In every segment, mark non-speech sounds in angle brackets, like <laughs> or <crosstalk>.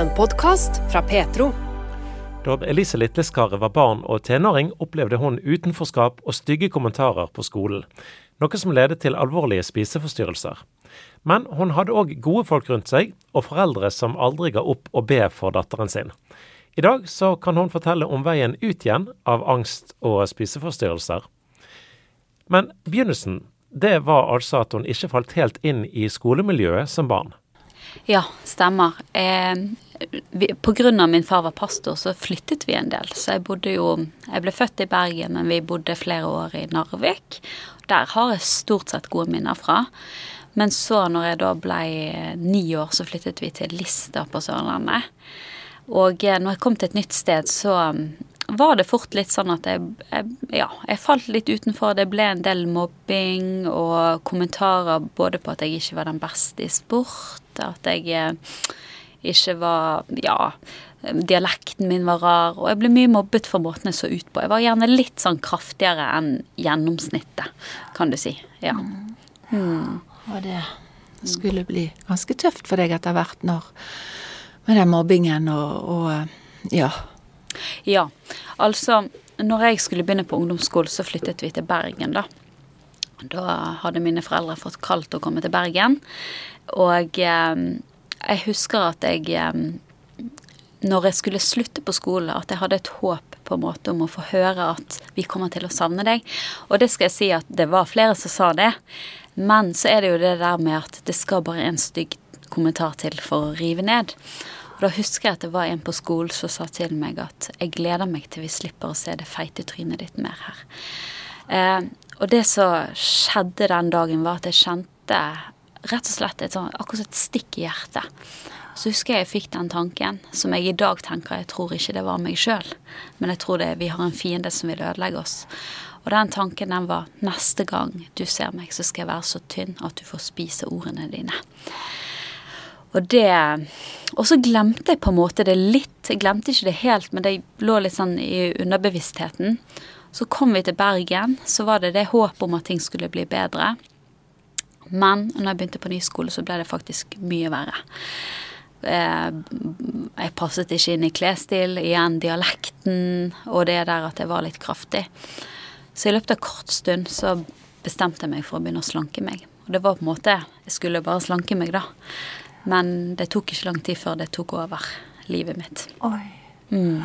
En podkast fra Petro. Da Elise Litleskaret var barn og tenåring, opplevde hun utenforskap og stygge kommentarer på skolen. Noe som ledet til alvorlige spiseforstyrrelser. Men hun hadde òg gode folk rundt seg, og foreldre som aldri ga opp å be for datteren sin. I dag så kan hun fortelle om veien ut igjen av angst og spiseforstyrrelser. Men begynnelsen, det var altså at hun ikke falt helt inn i skolemiljøet som barn. Ja, stemmer. Eh, Pga. min far var pastor, så flyttet vi en del. Så jeg bodde jo Jeg ble født i Bergen, men vi bodde flere år i Narvik. Der har jeg stort sett gode minner fra. Men så, når jeg da ble ni år, så flyttet vi til Lista på Sørlandet. Og eh, når jeg kom til et nytt sted, så var det fort litt sånn at jeg, jeg, ja, jeg falt litt utenfor. Det ble en del mobbing og kommentarer både på at jeg ikke var den beste i sport, at jeg eh, ikke var Ja, dialekten min var rar, og jeg ble mye mobbet for måten jeg så ut på. Jeg var gjerne litt sånn kraftigere enn gjennomsnittet, kan du si. Ja. Mm. Og det skulle bli ganske tøft for deg etter hvert når med den mobbingen og, og ja. Ja. Altså, når jeg skulle begynne på ungdomsskolen, så flyttet vi til Bergen, da. Da hadde mine foreldre fått kaldt å komme til Bergen. Og eh, jeg husker at jeg eh, Når jeg skulle slutte på skolen, at jeg hadde et håp på en måte om å få høre at vi kommer til å savne deg. Og det skal jeg si at det var flere som sa det. Men så er det jo det der med at det skal bare en stygg kommentar til for å rive ned. Og da husker jeg at det var en på skolen som sa til meg at jeg gleder meg til vi slipper å se det feite trynet ditt mer her. Eh, og det som skjedde den dagen, var at jeg kjente rett og slett et sånt, akkurat et stikk i hjertet. Så husker jeg jeg fikk den tanken, som jeg i dag tenker jeg tror ikke det var meg sjøl, men jeg tror det vi har en fiende som vil ødelegge oss. Og den tanken den var neste gang du ser meg, så skal jeg være så tynn at du får spise ordene dine. Og det Og så glemte jeg på en måte det litt. Jeg glemte ikke det helt, men det lå litt sånn i underbevisstheten. Så kom vi til Bergen, så var det det håpet om at ting skulle bli bedre. Men når jeg begynte på ny skole, så ble det faktisk mye verre. Eh, jeg passet ikke inn i klesstil, igjen dialekten og det der at jeg var litt kraftig. Så i løpet av kort stund så bestemte jeg meg for å begynne å slanke meg. Og det var på en måte Jeg skulle bare slanke meg, da. Men det tok ikke lang tid før det tok over livet mitt. Oi. Mm.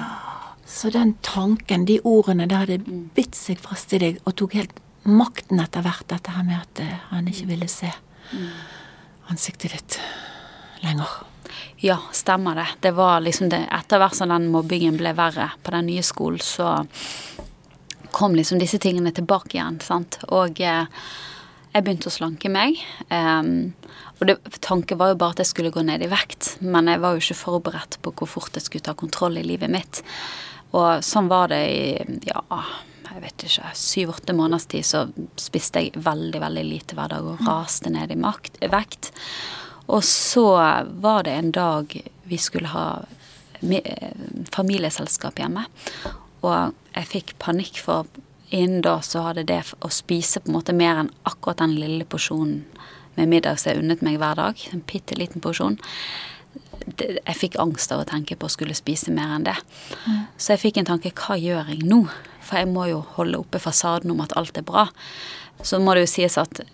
Så den tanken, de ordene, det hadde bitt seg fast i deg og tok helt makten etter hvert, dette her med at eh, han ikke ville se mm. ansiktet ditt lenger. Ja, stemmer det. Det var liksom det Etter hvert som den mobbingen ble verre på den nye skolen, så kom liksom disse tingene tilbake igjen, sant. Og eh, jeg begynte å slanke meg. Um, og det, tanken var jo bare at jeg skulle gå ned i vekt, men jeg var jo ikke forberedt på hvor fort jeg skulle ta kontroll i livet mitt. Og sånn var det i ja, jeg vet ikke, syv-åtte måneders tid så spiste jeg veldig, veldig lite hver dag og raste ned i makt, vekt. Og så var det en dag vi skulle ha familieselskap hjemme, og jeg fikk panikk for innen da så hadde det å spise på en måte mer enn akkurat den lille porsjonen med middag som jeg unnet meg hver dag, en bitte liten porsjon. Jeg fikk angst av å tenke på å skulle spise mer enn det. Mm. Så jeg fikk en tanke hva gjør jeg nå? For jeg må jo holde oppe fasaden om at alt er bra. Så må det jo sies at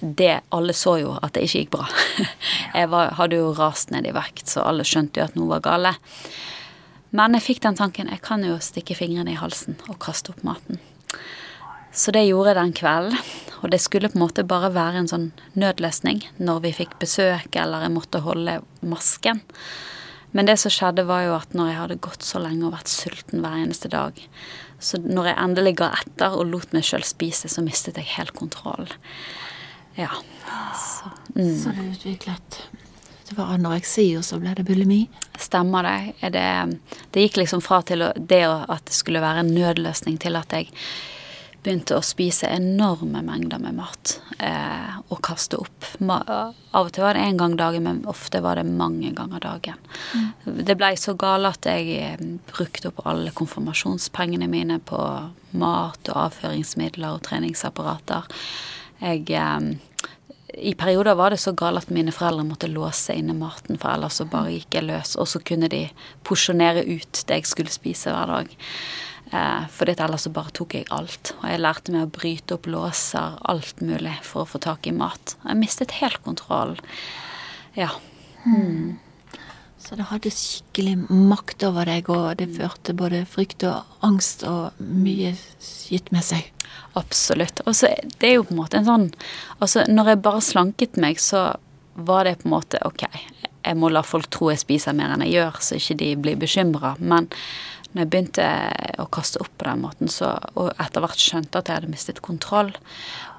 det Alle så jo at det ikke gikk bra. <laughs> Jeg var, hadde jo rast ned i vekt, så alle skjønte jo at noe var gale. Men jeg fikk den tanken jeg kan jo stikke fingrene i halsen og kaste opp maten. Så det gjorde jeg den kvelden. Og det skulle på en måte bare være en sånn nødløsning når vi fikk besøk eller jeg måtte holde masken. Men det som skjedde, var jo at når jeg hadde gått så lenge og vært sulten hver eneste dag, så når jeg endelig ga etter og lot meg sjøl spise, så mistet jeg helt kontroll. Ja. Så, mm. så du utviklet Det var anoreksi, og så ble det bulimi? Stemmer det. Det, det gikk liksom fra til det at det skulle være en nødløsning, til at jeg begynte å spise enorme mengder med mat eh, og kaste opp. Ma av og til var det én gang dagen, men ofte var det mange ganger dagen. Mm. Det blei så gale at jeg eh, brukte opp alle konfirmasjonspengene mine på mat og avføringsmidler og treningsapparater. Jeg eh, i perioder var det så galt at mine foreldre måtte låse inne maten, for ellers så bare gikk jeg løs. Og så kunne de porsjonere ut det jeg skulle spise hver dag. Eh, for ellers så bare tok jeg alt. Og jeg lærte meg å bryte opp låser, alt mulig, for å få tak i mat. Jeg mistet helt kontroll. Ja. Mm. Så det hadde skikkelig makt over deg, og det førte både frykt og angst og mye skitt med seg. Absolutt. Og så det er jo på en måte en sånn Altså, når jeg bare slanket meg, så var det på en måte OK, jeg må la folk tro jeg spiser mer enn jeg gjør, så ikke de blir bekymra. Men når jeg begynte å kaste opp på den måten, så, og etter hvert skjønte at jeg hadde mistet kontroll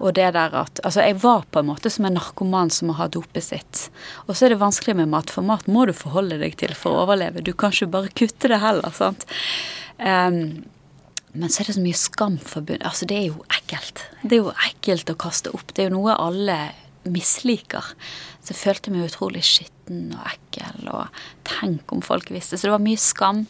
Og det der at Altså, jeg var på en måte som en narkoman som har dopet sitt. Og så er det vanskelig med mat, for mat må du forholde deg til for å overleve. Du kan ikke bare kutte det heller, sant. Um, men så er det så mye skam forbundet. Altså, det er jo ekkelt. Det er jo ekkelt å kaste opp. Det er jo noe alle misliker. Så jeg følte meg utrolig skitten og ekkel, og tenk om folk visste. Så det var mye skam.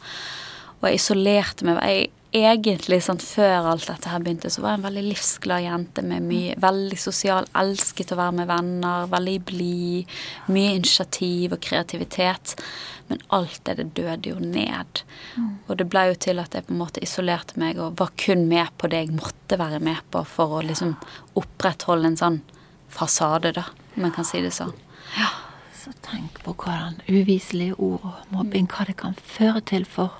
Og jeg isolerte meg. Jeg, egentlig sånn før alt dette her begynte, så var jeg en veldig livsglad jente med mye Veldig sosial, elsket å være med venner, veldig blid. Mye initiativ og kreativitet. Men alt det, det døde jo ned. Mm. Og det ble jo til at jeg på en måte isolerte meg og var kun med på det jeg måtte være med på for å liksom opprettholde en sånn fasade, da, om man kan si det sånn. Ja. Så tenk på hvordan uviselige ord og mobbing, hva det kan føre til for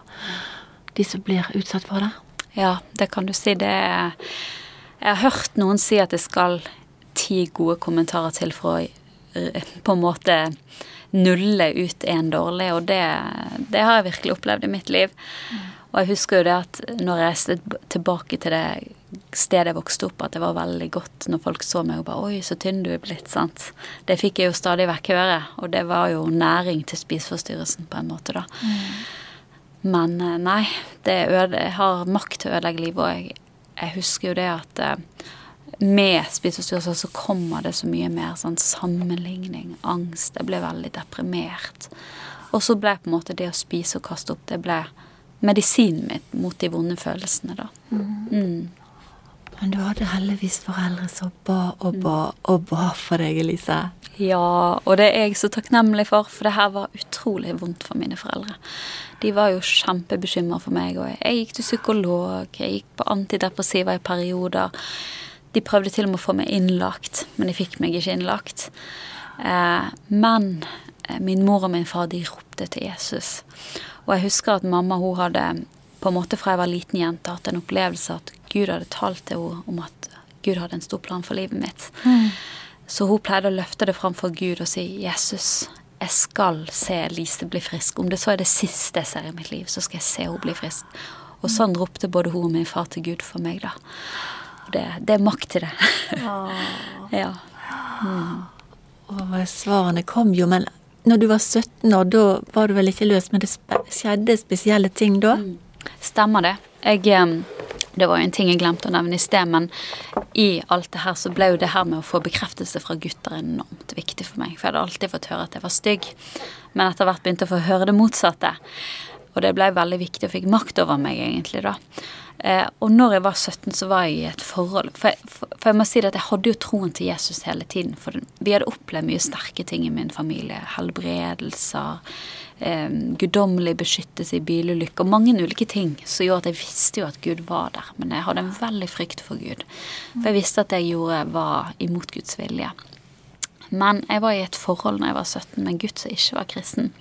de som blir utsatt for det. Ja, det kan du si. Det er Jeg har hørt noen si at det skal ti gode kommentarer til for å eh, på en måte nulle ut en dårlig, og det, det har jeg virkelig opplevd i mitt liv. Og jeg husker jo det at når jeg reiste tilbake til det stedet jeg vokste opp, at det var veldig godt når folk så meg og bare 'oi, så tynn du er blitt', sant. Det fikk jeg jo stadig vekk høre, og det var jo næring til spiseforstyrrelsen på en måte, da. Mm. Men eh, nei, det øde, jeg har makt til å ødelegge livet, og jeg, jeg, husker jo det at eh, med spiseforstyrrelser så kommer det så mye mer sånn sammenligning, angst. Jeg ble veldig deprimert. Og så ble på en måte det å spise og kaste opp, det ble medisinen mitt mot de vonde følelsene, da. Mm. Mm. Men du hadde heldigvis foreldre som ba og ba og ba for deg, Elise. Ja, og det er jeg så takknemlig for, for det her var utrolig vondt for mine foreldre. De var jo kjempebekymra for meg, og jeg gikk til psykolog, jeg gikk på antidepressiva i perioder. De prøvde til og med å få meg innlagt, men de fikk meg ikke innlagt. Eh, men eh, min mor og min far de ropte til Jesus. Og jeg husker at mamma hun hadde på en måte fra jeg var liten jente hatt en opplevelse at Gud hadde talt til henne om at Gud hadde en stor plan for livet mitt. Mm. Så hun pleide å løfte det fram for Gud og si 'Jesus, jeg skal se Lise bli frisk'. Om det så er det siste jeg ser i mitt liv, så skal jeg se henne bli frisk. Og sånn ropte både hun og min far til Gud for meg, da. Det, det er makt til det. <laughs> ja. Mm. Og svarene kom jo, men når du var 17 år, da var du vel ikke løs, men det skjedde spesielle ting da? Mm. Stemmer det. Jeg Det var jo en ting jeg glemte å nevne i sted, men i alt det her så ble jo det her med å få bekreftelse fra gutter enormt viktig for meg. For jeg hadde alltid fått høre at jeg var stygg, men etter hvert begynte jeg å få høre det motsatte. Og det ble veldig viktig og fikk makt over meg, egentlig, da. Eh, og når jeg var 17, så var jeg i et forhold for for, for jeg, må si det at jeg hadde jo troen til Jesus hele tiden. For vi hadde opplevd mye sterke ting i min familie. Helbredelser, eh, guddommelig beskyttelse i bilulykker. Mange ulike ting som gjorde at jeg visste jo at Gud var der. Men jeg hadde en veldig frykt for Gud. For jeg visste at det jeg gjorde, var imot Guds vilje. Men jeg var i et forhold når jeg var 17 med en gutt som ikke var kristen.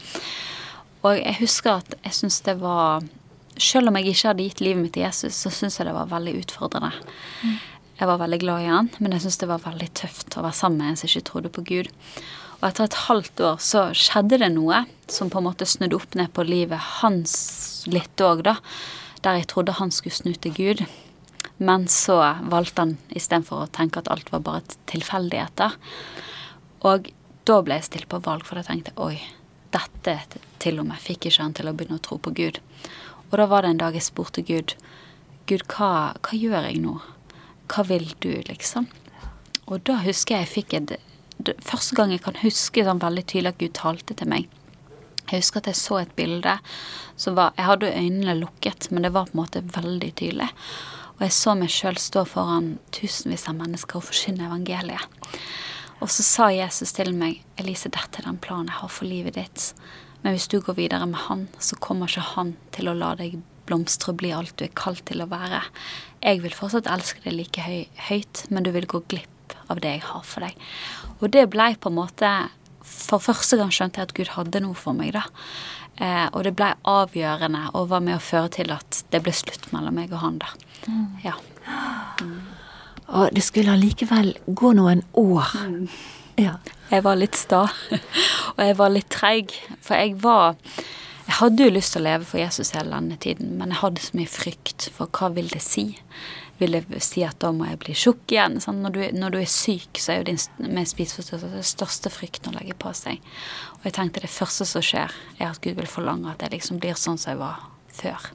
Og jeg husker at jeg syntes det var selv om jeg ikke hadde gitt livet mitt til Jesus, så syns jeg det var veldig utfordrende. Mm. Jeg var veldig glad i han, men jeg syntes det var veldig tøft å være sammen med en som ikke trodde på Gud. Og etter et halvt år så skjedde det noe som på en måte snudde opp ned på livet hans litt òg, da. Der jeg trodde han skulle snu til Gud. Men så valgte han istedenfor å tenke at alt var bare tilfeldigheter. Og da ble jeg stilt på valg, for da tenkte jeg oi, dette til og med fikk ikke han til å begynne å tro på Gud. Og da var det en dag jeg spurte Gud Gud, hva, hva gjør jeg nå? Hva vil du, liksom? Og da husker jeg jeg fikk et Første gang jeg kan huske sånn veldig tydelig at Gud talte til meg. Jeg husker at jeg så et bilde som var Jeg hadde øynene lukket, men det var på en måte veldig tydelig. Og jeg så meg sjøl stå foran tusenvis av mennesker og forkynne evangeliet. Og så sa Jesus til meg, Elise, dette er den planen jeg har for livet ditt. Men hvis du går videre med han, så kommer ikke han til å la deg blomstre og bli alt du er kalt til å være. Jeg vil fortsatt elske deg like høy, høyt, men du vil gå glipp av det jeg har for deg. Og det blei på en måte For første gang skjønte jeg at Gud hadde noe for meg, da. Eh, og det blei avgjørende og var med å føre til at det ble slutt mellom meg og han, da. Mm. Ja. Mm. Og det skulle allikevel gå noen år. Mm. Ja. Jeg var litt sta, og jeg var litt treig. For jeg var Jeg hadde jo lyst til å leve for Jesus hele denne tiden, men jeg hadde så mye frykt for hva vil det si? Vil det si at da må jeg bli tjukk igjen? Sånn, når, du, når, du, er syk, så er jo din med spiseforstyrrelse den største frykten å legge på seg. Og jeg tenkte det første som skjer, er at Gud vil forlange at jeg liksom blir sånn som jeg var før.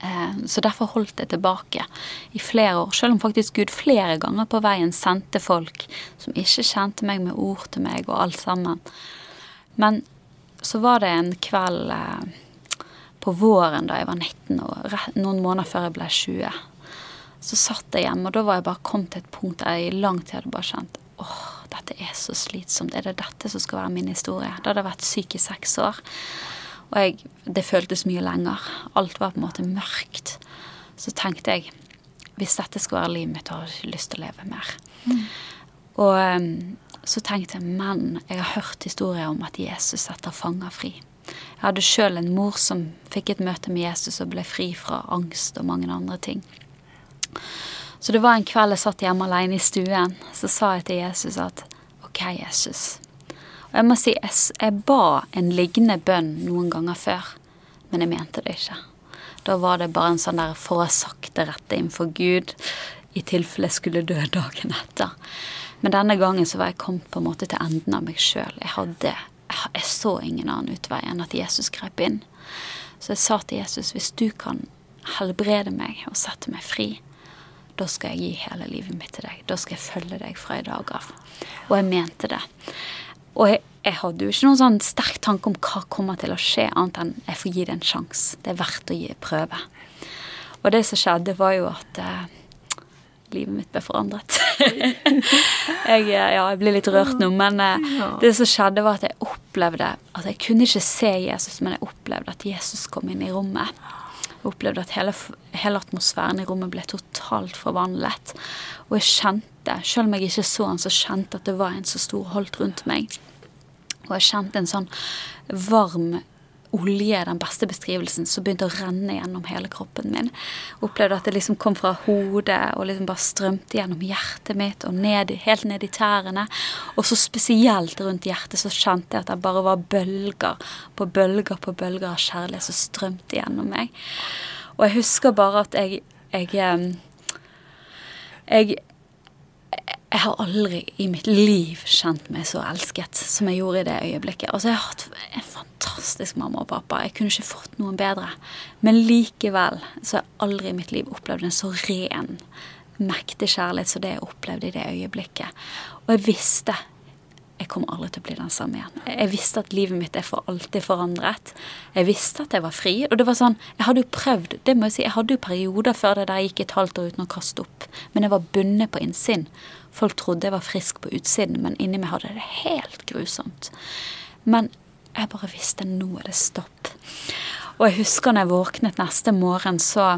Eh, så derfor holdt jeg tilbake i flere år, selv om faktisk Gud flere ganger på veien sendte folk som ikke kjente meg med ord til meg og alt sammen. Men så var det en kveld eh, på våren da jeg var 19 og noen måneder før jeg ble 20. Så satt jeg hjemme, og da var jeg bare kommet til et punkt der jeg i lang tid hadde bare kjent åh, dette er så slitsomt. Er det dette som skal være min historie? Da hadde jeg vært syk i seks år. Og jeg, det føltes mye lenger. Alt var på en måte mørkt. Så tenkte jeg hvis dette skal være livet mitt, har jeg ikke lyst til å leve mer. Mm. Og um, så tenkte jeg men jeg har hørt historier om at Jesus setter fanger fri. Jeg hadde sjøl en mor som fikk et møte med Jesus og ble fri fra angst og mange andre ting. Så det var en kveld jeg satt hjemme alene i stuen. Så sa jeg til Jesus at OK, Jesus. Og jeg må si, jeg, ba en liggende bønn noen ganger før, men jeg mente det ikke. Da var det bare en sånn der for å ha sagt det rette innenfor Gud, i tilfelle jeg skulle dø dagen etter. Men denne gangen så var jeg kommet på en måte til enden av meg sjøl. Jeg hadde jeg så ingen annen utvei enn at Jesus grep inn. Så jeg sa til Jesus, hvis du kan helbrede meg og sette meg fri, da skal jeg gi hele livet mitt til deg. Da skal jeg følge deg fra i dag av. Og jeg mente det. Og jeg, jeg, hadde jo ikke noen sånn sterk tanke om hva kommer til å skje, annet enn jeg får gi det en sjanse. Det er verdt å gi prøve. Og det som skjedde, var jo at eh, livet mitt ble forandret. <laughs> jeg, eh, ja, jeg blir litt rørt nå, men eh, det som skjedde, var at jeg opplevde at jeg kunne ikke se Jesus, men jeg opplevde at Jesus kom inn i rommet. Jeg opplevde at hele, hele atmosfæren i rommet ble totalt forvandlet. Og jeg kjente, selv om jeg ikke så han, så kjente at det var en så stor holdt rundt meg. Og jeg kjente en sånn varm olje, den beste beskrivelsen, som begynte å renne gjennom hele kroppen min. Opplevde at det liksom kom fra hodet og liksom bare strømte gjennom hjertet mitt og ned, helt ned i tærne. Og så spesielt rundt hjertet så kjente jeg at det bare var bølger på bølger på bølger av kjærlighet som strømte gjennom meg. Og jeg husker bare at jeg, jeg jeg, har aldri i mitt liv kjent meg så elsket som jeg gjorde i det øyeblikket. Altså, jeg har hatt en fantastisk mamma og pappa. Jeg kunne ikke fått noen bedre. Men likevel så har jeg aldri i mitt liv opplevd en så ren, mektig kjærlighet som det jeg opplevde i det øyeblikket. Og jeg visste jeg kommer aldri til å bli den samme igjen. Jeg visste at livet mitt er for alltid forandret. Jeg visste at jeg var fri. Og det var sånn, jeg hadde jo prøvd, det må jeg si, jeg hadde jo perioder før det der jeg gikk et halvt år uten å kaste opp. Men jeg var bundet på innsiden. Folk trodde jeg var frisk på utsiden, men inni meg hadde det helt grusomt. Men jeg bare visste nå er det stopp. Og jeg husker når jeg våknet neste morgen, så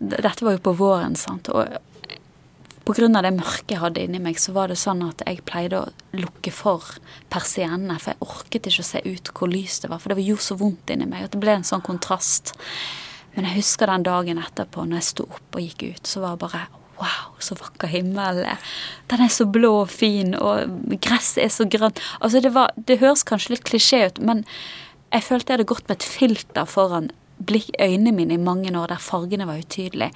Dette var jo på våren, sant. Og Pga. det mørket jeg hadde inni meg, så var det sånn at jeg pleide å lukke for persiennene. For jeg orket ikke å se ut hvor lyst det var, for det gjorde så vondt inni meg. At det ble en sånn kontrast. Men jeg husker den dagen etterpå, når jeg sto opp og gikk ut, så var det bare Wow, så vakker himmel. Den er så blå og fin, og gresset er så grønt. Altså, det, var, det høres kanskje litt klisjé ut, men jeg følte jeg hadde gått med et filter foran øynene mine i mange år der fargene var utydelige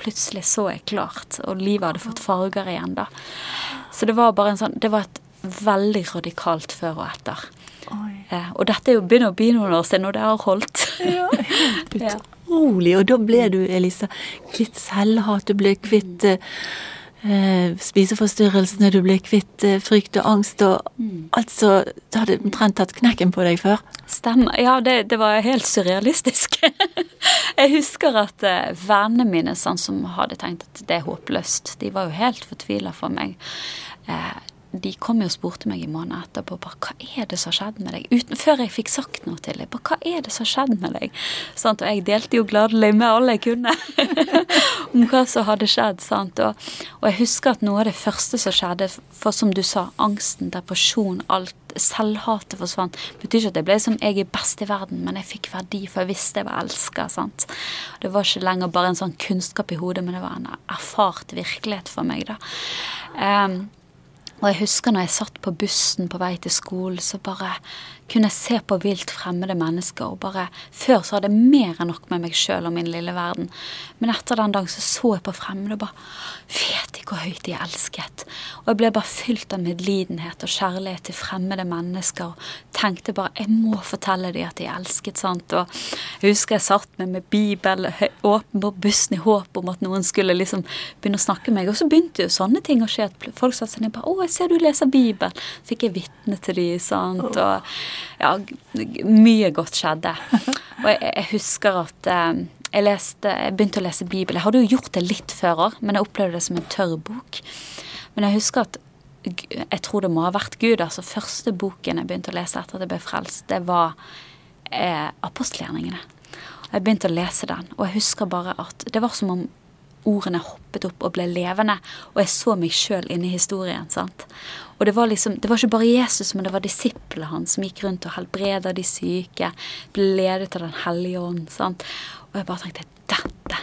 plutselig så jeg klart, og livet hadde fått farger igjen, da. Så det var bare en sånn Det var et veldig radikalt før og etter. Eh, og dette er jo begynner å bli noen år siden, og det har holdt. Ja, <laughs> Utrolig. Og da ble du, Elisa, kvitt selvhat, du ble kvitt eh, eh, spiseforstyrrelsene, du ble kvitt eh, frykt og angst og mm. Altså, du hadde omtrent tatt knekken på deg før? Stemmer. Ja, det, det var helt surrealistisk. <laughs> jeg husker at eh, vennene mine sånn som hadde tenkt at det er håpløst, de var jo helt fortvila for meg. eh, de kom jo og spurte meg i måneden etterpå bare, hva er det som har skjedd med deg? Uten, før jeg fikk sagt noe til dem. Hva er det som har skjedd med deg? Sant? Og jeg delte jo gladelig med alle jeg kunne <laughs> om hva som hadde skjedd. Sant? Og, og, jeg husker at noe av det første som skjedde, for som du sa, angsten, depresjon, alt, selvhatet forsvant. Betyr ikke at jeg ble som jeg er best i verden, men jeg fikk verdi, for jeg visste jeg var elska. Det var ikke lenger bare en sånn kunnskap i hodet, men det var en erfart virkelighet for meg. da. Um, og jeg husker når jeg satt på bussen på vei til skolen, så bare kunne jeg se på vilt fremmede mennesker. og bare, Før så hadde jeg mer enn nok med meg sjøl og min lille verden. Men etter den dagen så så jeg på fremmede og bare Fy, de hvor høyt de er elsket? Og jeg ble bare fylt av medlidenhet og kjærlighet til fremmede mennesker. Og tenkte bare jeg må fortelle dem at de er elsket. sant? Og jeg husker jeg satt med med Bibel åpen på bussen i håp om at noen skulle liksom begynne å snakke med meg. Og så begynte jo sånne ting å skje. at Folk sa seg ned bare 'Å, jeg ser du leser Bibelen'. Fikk jeg vitne til dem, sant. Og ja, mye godt skjedde. Og jeg, jeg husker at eh, jeg, leste, begynte å lese Bibelen. Jeg hadde jo gjort det litt før òg, men jeg opplevde det som en tørr bok. Men jeg husker at jeg tror det må ha vært Gud. altså Første boken jeg begynte å lese etter at jeg ble frelst, det var eh, apostelgjerningene. Jeg begynte å lese den, og jeg husker bare at det var som om ordene hoppet opp og ble levende, og jeg så meg sjøl inne i historien. sant? Og det var liksom, det var ikke bare Jesus, men det var disiplene hans som gikk rundt og helbreda de syke, ble ledet av Den hellige ånd. sant? Og jeg bare tenkte dette,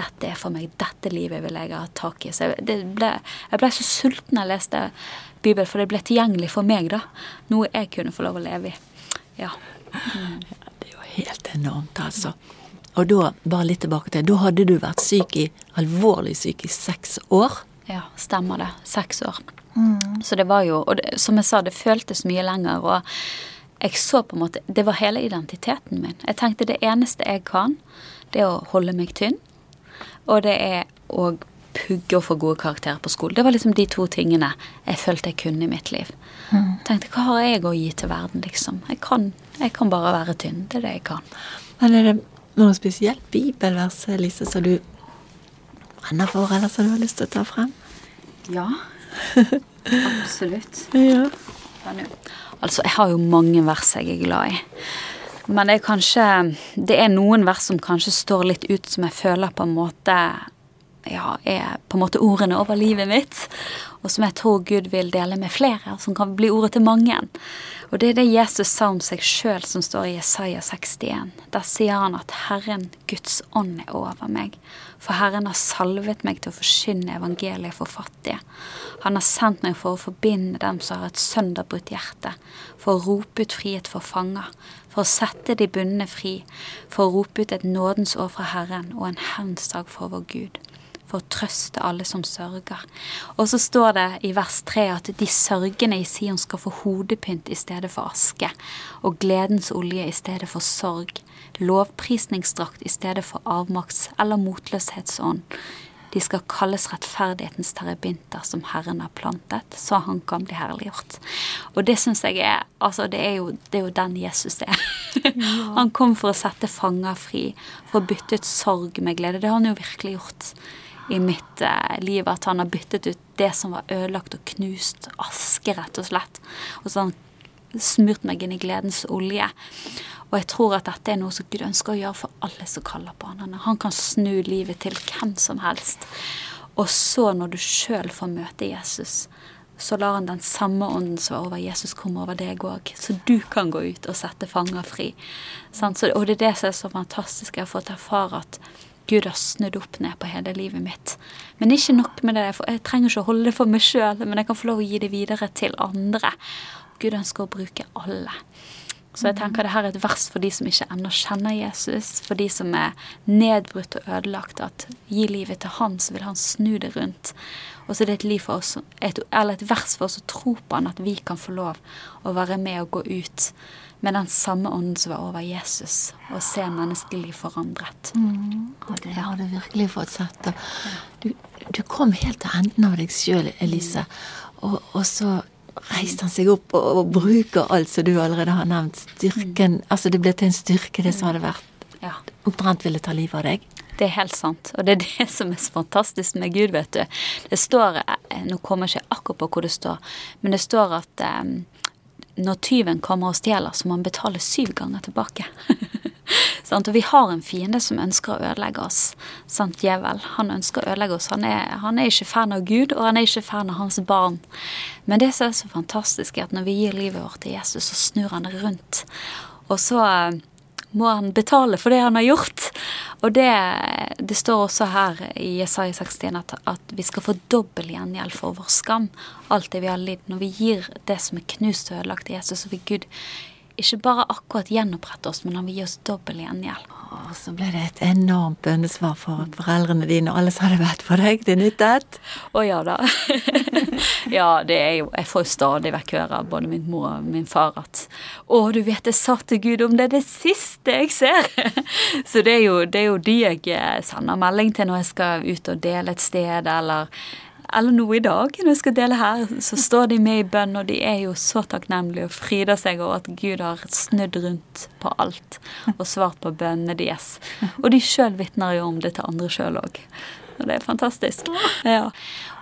dette er for meg, dette livet vil jeg ha tak i. Så jeg ble, jeg ble så sulten da jeg leste Bibelen, for det ble tilgjengelig for meg, da. Noe jeg kunne få lov å leve i. Ja. Mm. Det er jo helt enormt, altså. Og da, bare litt tilbake til, da hadde du vært syk i, alvorlig syk i seks år? Ja, stemmer det. Seks år. Mm. Så det var jo Og det, som jeg sa, det føltes mye lenger. Og jeg så på en måte Det var hele identiteten min. Jeg tenkte det eneste jeg kan, det er å holde meg tynn. Og det er å pugge og få gode karakterer på skolen. Det var liksom de to tingene jeg følte jeg kunne i mitt liv. Mm. Tenkte hva har jeg å gi til verden, liksom? Jeg kan, jeg kan bare være tynn. Det er det jeg kan. Men er det noe spesielt bibelvers, Lise, som du brenner for, eller som du har lyst til å ta frem? Ja. <laughs> Absolutt. ja. Altså, jeg har jo mange vers jeg er glad i. Men det er kanskje Det er noen vers som kanskje står litt ut, som jeg føler på en måte ja, er på en måte ordene over livet mitt, og som jeg tror Gud vil dele med flere, som kan bli ordet til mange. Og det er det Jesus sa om seg sjøl, som står i Jesaja 61. Der sier han at Herren, Guds ånd, er over meg. For Herren har salvet meg til å forkynne evangeliet for fattige. Han har sendt meg for å forbinde dem som har et sønderbrutt hjerte, for å rope ut frihet for fanger, for å sette de bundne fri, for å rope ut et nådens år fra Herren og en hevnsdag for vår Gud for å trøste alle som sørger. Og så står det i vers 3 at de sørgende i Sion skal få hodepynt i stedet for aske, og gledens olje i stedet for sorg, lovprisningsdrakt i stedet for avmakts- eller motløshetsånd. De skal kalles rettferdighetens terrebinter som Herren har plantet, så han kan bli herliggjort. Og det syns jeg er Altså, det er, jo, det er jo den Jesus er. han kom for å sette fanger fri, for å bytte ut sorg med glede. Det har han jo virkelig gjort i mitt eh, liv at han har byttet ut det som var ødelagt og knust, aske, rett og slett. Og så har han smurt meg inn i gledens olje. Og jeg tror at dette er noe som Gud ønsker å gjøre for alle som kaller på han. Han kan snu livet til hvem som helst. Og så, når du sjøl får møte Jesus, så lar han den samme ånden som var over Jesus, komme over deg òg. Så du kan gå ut og sette fanger fri. Og det er det som er så fantastisk. Jeg har fått erfare at Gud har snudd opp ned på hele livet mitt. Men ikke nok med det. Jeg trenger ikke å holde det for meg sjøl, men jeg kan få lov å gi det videre til andre. Gud ønsker å bruke alle. Så jeg tenker det her er et vers for de som ikke ennå kjenner Jesus, for de som er nedbrutt og ødelagt, at gi livet til Han, så vil Han snu det rundt. Og så er det et, liv for oss, et, eller et vers for oss å tro på Han, at vi kan få lov å være med og gå ut med den samme ånden som var over Jesus, og se menneskeliv forandret. Mm. Og det har du virkelig fått sett. Du, du, kom helt til enden av deg sjøl, Elise. Og, og, så reiste han seg opp og, og, bruker alt som du allerede har nevnt. Styrken mm. Altså, det ble til en styrke, det som hadde vært ja. omtrent ville ta livet av deg. Det er helt sant. Og det er det som er så fantastisk med Gud, vet du. Det står eh, Nå kommer jeg ikke akkurat på hvor det står, men det står at um, når tyven kommer og stjeler, så må han betale syv ganger tilbake. <laughs> <laughs> og vi har en fiende som ønsker å ødelegge oss. Sant, djevel. Han ønsker å ødelegge oss. Han er, han er, ikke fan av Gud, og han er ikke fan av hans barn. Men det som er så fantastisk, er at når vi gir livet vårt til Jesus, så snur han det rundt. Og så eh, må han betale for det han har gjort. Og det, det står også her i Jesaja 61 at, at, vi skal få dobbel gjengjeld for vår skam. Alt det vi har lidd. Når vi gir det som er knust og ødelagt til Jesus, så vil Gud ikke bare akkurat gjenopprette oss, men han vil gi oss dobbel gjengjeld. Og så ble det et enormt bønnesvar for foreldrene dine, og alle sa det vært for deg, det nyttet? Å ja da. <laughs> ja, det er jo Jeg får jo stadig vekk høre av både min mor og min far at Å, du vet jeg sa til Gud om det det siste jeg ser! <laughs> så det er, jo, det er jo de jeg eh, sender melding til når jeg skal ut og dele et sted, eller eller nå i dag, når jeg skal dele her, så står de med i bønn, og de er jo så takknemlige og fryder seg over at Gud har snudd rundt på alt og svart på bønnene deres. Og de sjøl vitner jo om det til andre sjøl òg. Og det er fantastisk. Ja.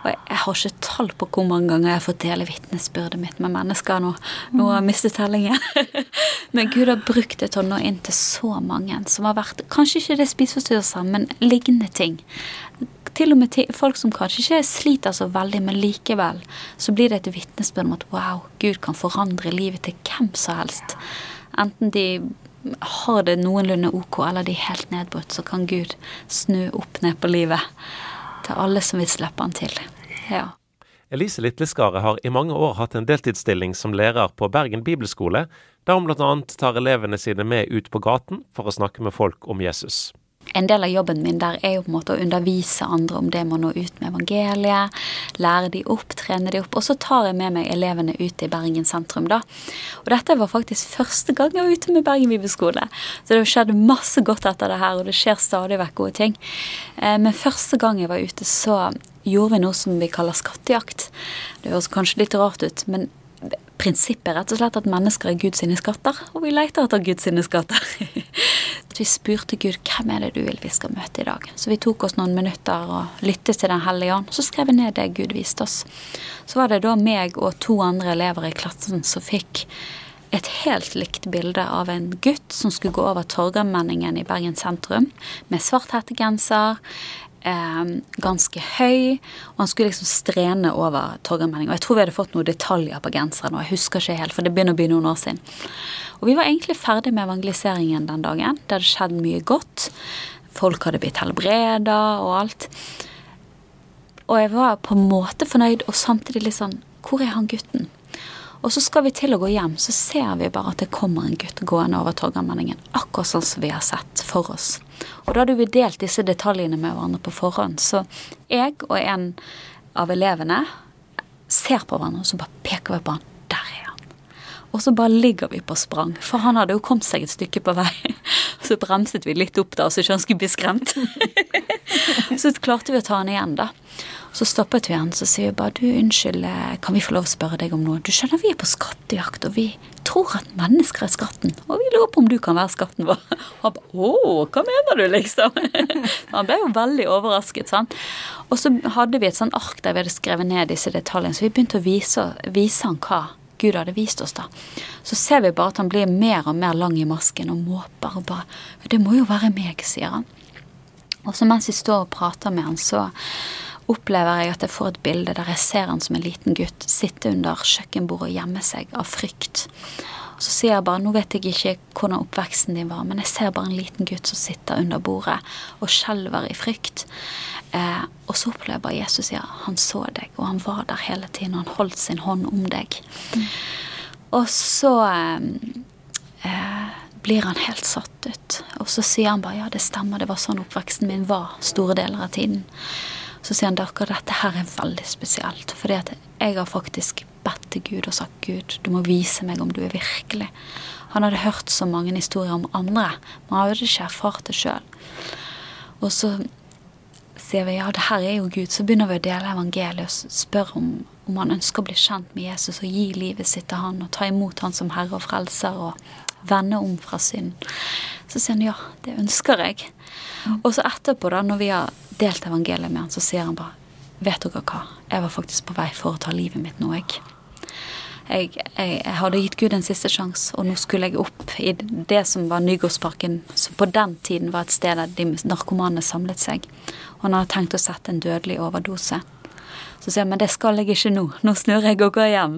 Og jeg har ikke tall på hvor mange ganger jeg har fått dele vitnesbyrdet mitt med mennesker nå. Nå har jeg mistet tellingen. <laughs> Men Gud har brukt det til å nå inn til så mange som har vært Kanskje ikke det spiseforstyrrelser, men lignende ting til og med folk som kanskje ikke sliter så veldig, men likevel så blir det et vitnesbyrd om at wow, Gud kan forandre livet til hvem som helst. Enten de har det noenlunde ok, eller de er helt nedbrutt, så kan Gud snu opp ned på livet til alle som vil slippe han til. Ja. Elise Litleskaret har i mange år hatt en deltidsstilling som lærer på Bergen bibelskole, der hun bl.a. tar elevene sine med ut på gaten for å snakke med folk om Jesus en del av jobben min der er jo på en måte å undervise andre om det med å nå ut med evangeliet. Lære de opp, trene de opp. Og så tar jeg med meg elevene ut i Bergen sentrum, da. Og dette var faktisk første gang jeg var ute med Bergen bibelskole. Så det har skjedd masse godt etter det her, og det skjer stadig vekk gode ting. Eh, men første gang jeg var ute, så gjorde vi noe som vi kaller skattejakt. Det høres kanskje litt rart ut, men prinsippet er rett og slett at mennesker er Guds skatter, og vi leter etter Guds skatter. <laughs> vi spurte Gud hvem er det du vil vi skal møte i dag. Så vi tok oss noen minutter og lyttet til Den hellige ånd. Så skrev vi ned det Gud viste oss. Så var det da meg og to andre elever i klassen som fikk et helt likt bilde av en gutt som skulle gå over Torgallmenningen i Bergen sentrum med svart hettegenser, eh, ganske høy, og han skulle liksom strene over Torgallmenningen. Og jeg tror vi hadde fått noen detaljer på genseren, og jeg husker ikke helt, for det begynner å bli noen år siden. Og vi var egentlig ferdig med evangeliseringen den dagen. Det hadde skjedd mye godt. Folk hadde blitt helbreda og alt. Og jeg var på en måte fornøyd, og samtidig litt sånn Hvor er han gutten? Og så skal vi til å gå hjem, så ser vi bare at det kommer en gutt gående over Torgallmenningen. Akkurat sånn som vi har sett for oss. Og da hadde vi delt disse detaljene med hverandre på forhånd. Så jeg og en av elevene ser på hverandre, og så bare peker vi på han. Der er han. Og så bare ligger vi på sprang, for han hadde jo kommet seg et stykke på vei. <laughs> Så bremset vi litt opp da, så ikke han skulle bli skremt. <laughs> Så klarte vi å ta han igjen, da. Så stoppet vi han, så sier vi bare du, unnskyld, eh, kan vi få lov å spørre deg om noe? Du skjønner, vi er på skattejakt, og vi tror at mennesker er skatten. Og vi lurer på om du kan være skatten vår. <laughs> Han ba, å, hva mener du, liksom? <laughs> Han ble jo veldig overrasket, sant. Og så hadde vi et sånt ark der vi hadde skrevet ned disse detaljene, så vi begynte å vise, vise han hva Gud hadde vist oss, da. Så ser vi bare at han blir mer og mer lang i masken og måper og bare Det må jo være meg, sier han. Og så mens vi står og prater med han, så opplever jeg at jeg får et bilde der jeg ser han som en liten gutt sitte under kjøkkenbordet og gjemme seg av frykt. Så sier jeg bare nå vet jeg ikke hvordan oppveksten din var, men jeg ser bare en liten gutt som sitter under bordet og skjelver i frykt. Eh, og så opplever jeg bare Jesus sier han så deg, og han var der hele tiden, og han holdt sin hånd om deg. Mm. Og så eh, eh, blir han helt satt ut. Og så sier han bare ja, det stemmer, det var sånn oppveksten min var store deler av tiden. Så sier han dere, dette her er veldig spesielt. Fordi at jeg har faktisk bedt til Gud og sagt Gud, du må vise meg om du er virkelig. Han hadde hørt så mange historier om andre, men han hadde ikke erfart det sjøl. Og så sier vi ja, det her er jo Gud. Så begynner vi å dele evangeliet og spørre om, om han ønsker å bli kjent med Jesus og gi livet sitt til han og ta imot han som herre og frelser og vende om fra synd. Så sier han ja, det ønsker jeg. Og så etterpå, da, når vi har delt evangeliet med han, så sier han bare Vet dere hva? Jeg var faktisk på vei for å ta livet mitt nå, jeg. Jeg, jeg, jeg hadde gitt Gud en siste sjanse, og nå skulle jeg opp i det som var Nygårdsparken, som på den tiden var et sted der de narkomane samlet seg. Og han hadde tenkt å sette en dødelig overdose. Så sier han men det skal jeg ikke nå. Nå snur jeg og går hjem.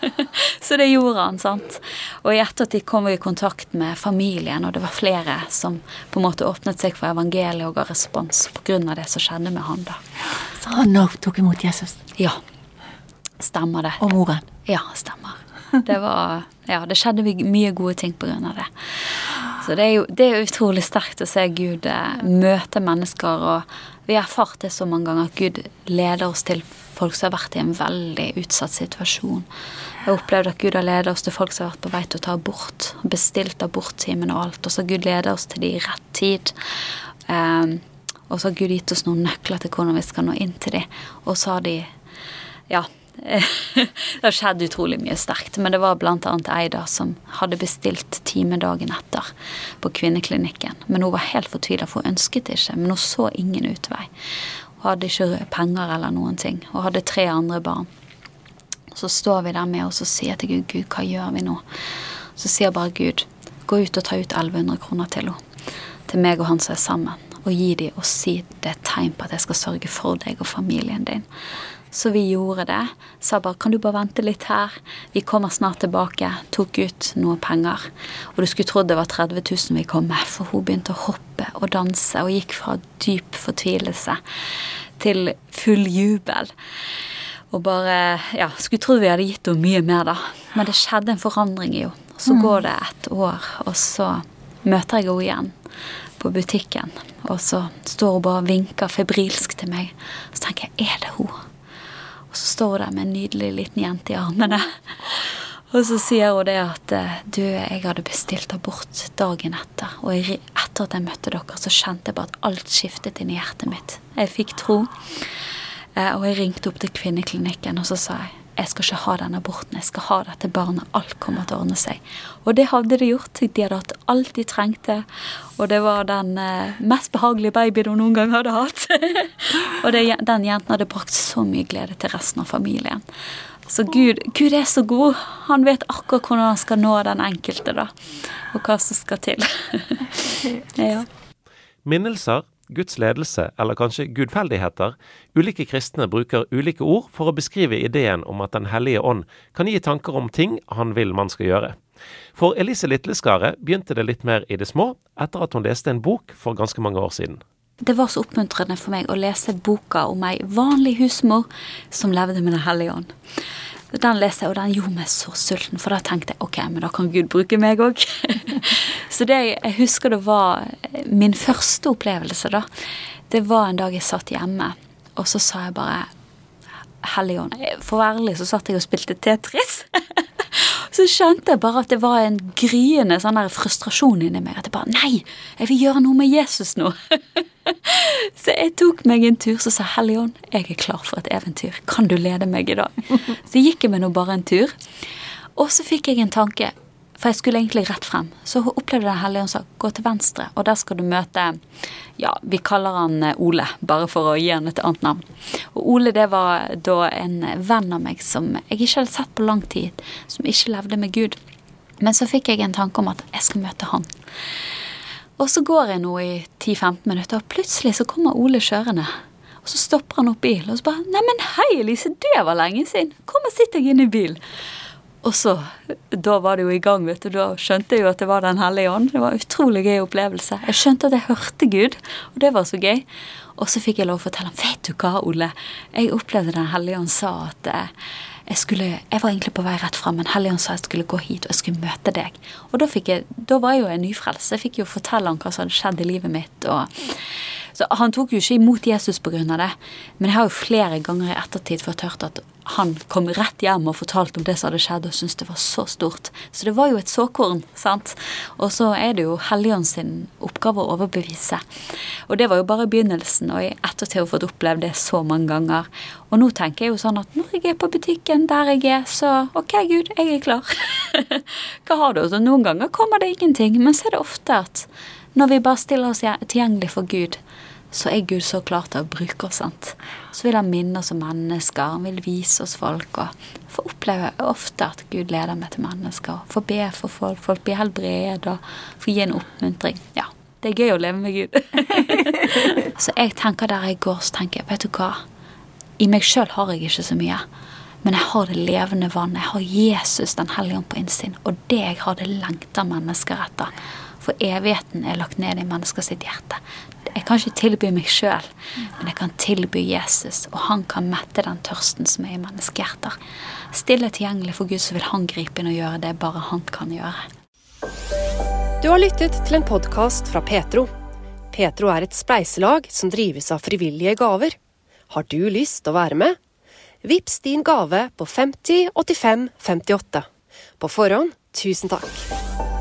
<laughs> så det gjorde han, sant. Og i ettertid kom vi i kontakt med familien, og det var flere som på en måte åpnet seg for evangeliet og ga respons pga. det som skjedde med han da. Så han òg tok imot Jesus? Ja. Stemmer det. Og moren? Ja, stemmer. Det var Ja, det skjedde mye gode ting av det. Så det er jo det er utrolig sterkt å se Gud eh, møte mennesker og vi har erfart det så mange ganger at Gud leder oss til folk som har vært i en veldig utsatt situasjon. Jeg har opplevd at Gud har ledet oss til folk som har vært på vei til å ta abort. Bestilt aborttimen og alt. Og så har Gud ledet oss til de i rett tid. Um, og så har Gud gitt oss noen nøkler til hvordan vi skal nå inn til de. Og så har de Ja, det har skjedd utrolig mye sterkt. Men det var bl.a. Eida som hadde bestilt time dagen etter på kvinneklinikken. Men hun var helt fortvila, for hun ønsket ikke. Men hun så ingen utvei. Hun hadde ikke penger eller noen ting. Og hadde tre andre barn. Så står vi der med oss og sier til Gud, Gud, hva gjør vi nå? Så sier bare Gud, gå ut og ta ut 1100 kroner til henne. Til meg og han som er sammen. Og gi dem og si det er tegn på at jeg skal sørge for deg og familien din. Så vi gjorde det. Sa bare kan du bare vente litt her, vi kommer snart tilbake. Tok ut noe penger. Og du skulle trodd det var 30 000 vi kom med, for hun begynte å hoppe og danse og gikk fra dyp fortvilelse til full jubel. Og bare Ja, skulle trodd vi hadde gitt henne mye mer, da. Men det skjedde en forandring i henne. Så mm. går det et år, og så møter jeg henne igjen på butikken. Og så står hun bare og vinker febrilsk til meg. Så tenker jeg, er det hun? Og så står hun der med en nydelig liten jente i armene. Og så sier hun det at eh, du, jeg hadde bestilt abort dagen etter. Og etter at jeg møtte dere, så kjente jeg bare at alt skiftet inn i hjertet mitt. Jeg fikk tro. Eh, og jeg ringte opp til kvinneklinikken, og så sa jeg jeg skal ikke ha den aborten, jeg skal ha dette barnet. Alt kommer til å ordne seg. Og det hadde de gjort. De hadde hatt alt de trengte. Og det var den eh, mest behagelige babyen hun noen gang hadde hatt. <laughs> og det, den jenten hadde brakt så mye glede til resten av familien. Så Gud, Gud, er så god. Han vet akkurat hvordan han skal nå den enkelte, da. Og hva som skal til. <laughs> ja. Minnelser Guds ledelse, eller kanskje gudfeldigheter, ulike kristne bruker ulike ord for å beskrive ideen om at Den hellige ånd kan gi tanker om ting han vil man skal gjøre. For Elise Litleskaret begynte det litt mer i det små, etter at hun leste en bok for ganske mange år siden. Det var så oppmuntrende for meg å lese boka om ei vanlig husmor som levde med Den hellige ånd. Den leste jeg, og den gjorde meg så sulten, for da tenkte jeg ok, men da kan Gud bruke meg òg. <laughs> så det jeg husker det var min første opplevelse, da. Det var en dag jeg satt hjemme, og så sa jeg bare Helligånd. For å være ærlig så satt jeg og spilte Tetris. <laughs> så skjønte jeg bare at det var en gryende sånn der frustrasjon inni meg. At jeg bare Nei, jeg vil gjøre noe med Jesus nå. <laughs> så jeg tok meg en tur så sa Helligånd, jeg er klar for et eventyr. Kan du lede meg i dag? <laughs> så gikk jeg med nå bare en tur. Og så fikk jeg en tanke. For jeg skulle egentlig rett frem. Så hun opplevde Den hellige ånd sa gå til venstre, og der skal du møte Ja, vi kaller han eh, Ole, bare for å gi han et annet navn. Og Ole det var da en venn av meg som jeg ikke hadde sett på lang tid, som ikke levde med Gud. Men så fikk jeg en tanke om at jeg skal møte han. Og så går jeg nå i 10-15 minutter, og plutselig så kommer Ole kjørende. Og så stopper han opp bilen og så bare 'Neimen, hei, Elise, det var lenge siden. Kom og sitt deg inn i bilen.' Og så, da var det jo i gang, vet du. Da skjønte jeg jo at det var Den hellige ånd. Det var en utrolig gøy opplevelse. Jeg skjønte at jeg hørte Gud, og det var så gøy. Og så fikk jeg lov å fortelle ham Vet du hva, Ole? Jeg opplevde Den hellige ånd sa at eh, jeg, skulle, jeg var egentlig på vei rett fram, men Helligånd sa jeg skulle gå hit og jeg skulle møte deg. Og da, jeg, da var jeg jo en nyfrelst. Jeg fikk jo fortelle ham hva som hadde skjedd i livet mitt. og så Han tok jo ikke imot Jesus pga. det, men jeg har jo flere ganger i ettertid fått hørt at han kom rett hjem og fortalte om det som hadde skjedd, og syntes det var så stort. Så det var jo et såkorn, sant. Og så er det jo Helligånd sin oppgave å overbevise. Og det var jo bare begynnelsen, og i ettertid har jeg fått opplevd det så mange ganger. Og nå tenker jeg jo sånn at når jeg er på butikken der jeg er, så OK, Gud, jeg er klar. <laughs> Hva har du? Så noen ganger kommer det ingenting, men så er det ofte at Når vi bare stiller oss tilgjengelig for Gud, så er Gud så klar til å bruke oss. sant? Så vil han minne oss om mennesker, han vil vise oss folk. og Få oppleve ofte at Gud leder meg til mennesker. Få be for folk, folk blir helbredet, få gi en oppmuntring. Ja, det er gøy å leve med Gud. <laughs> så jeg tenker der jeg går, så tenker jeg, vet du hva. I meg sjøl har jeg ikke så mye. Men jeg har det levende vannet. Jeg har Jesus, Den hellige ånd, på innsiden. Og det jeg har, det lengter mennesker etter. For evigheten er lagt ned i menneskers hjerte. Jeg kan ikke tilby meg sjøl, men jeg kan tilby Jesus, og han kan mette den tørsten som er i menneskehjerter. Stille tilgjengelig for Gud, så vil han gripe inn og gjøre det bare han kan gjøre. Du har lyttet til en podkast fra Petro. Petro er et spleiselag som drives av frivillige gaver. Har du lyst til å være med? Vips din gave på 50 85 58. På forhånd, tusen takk.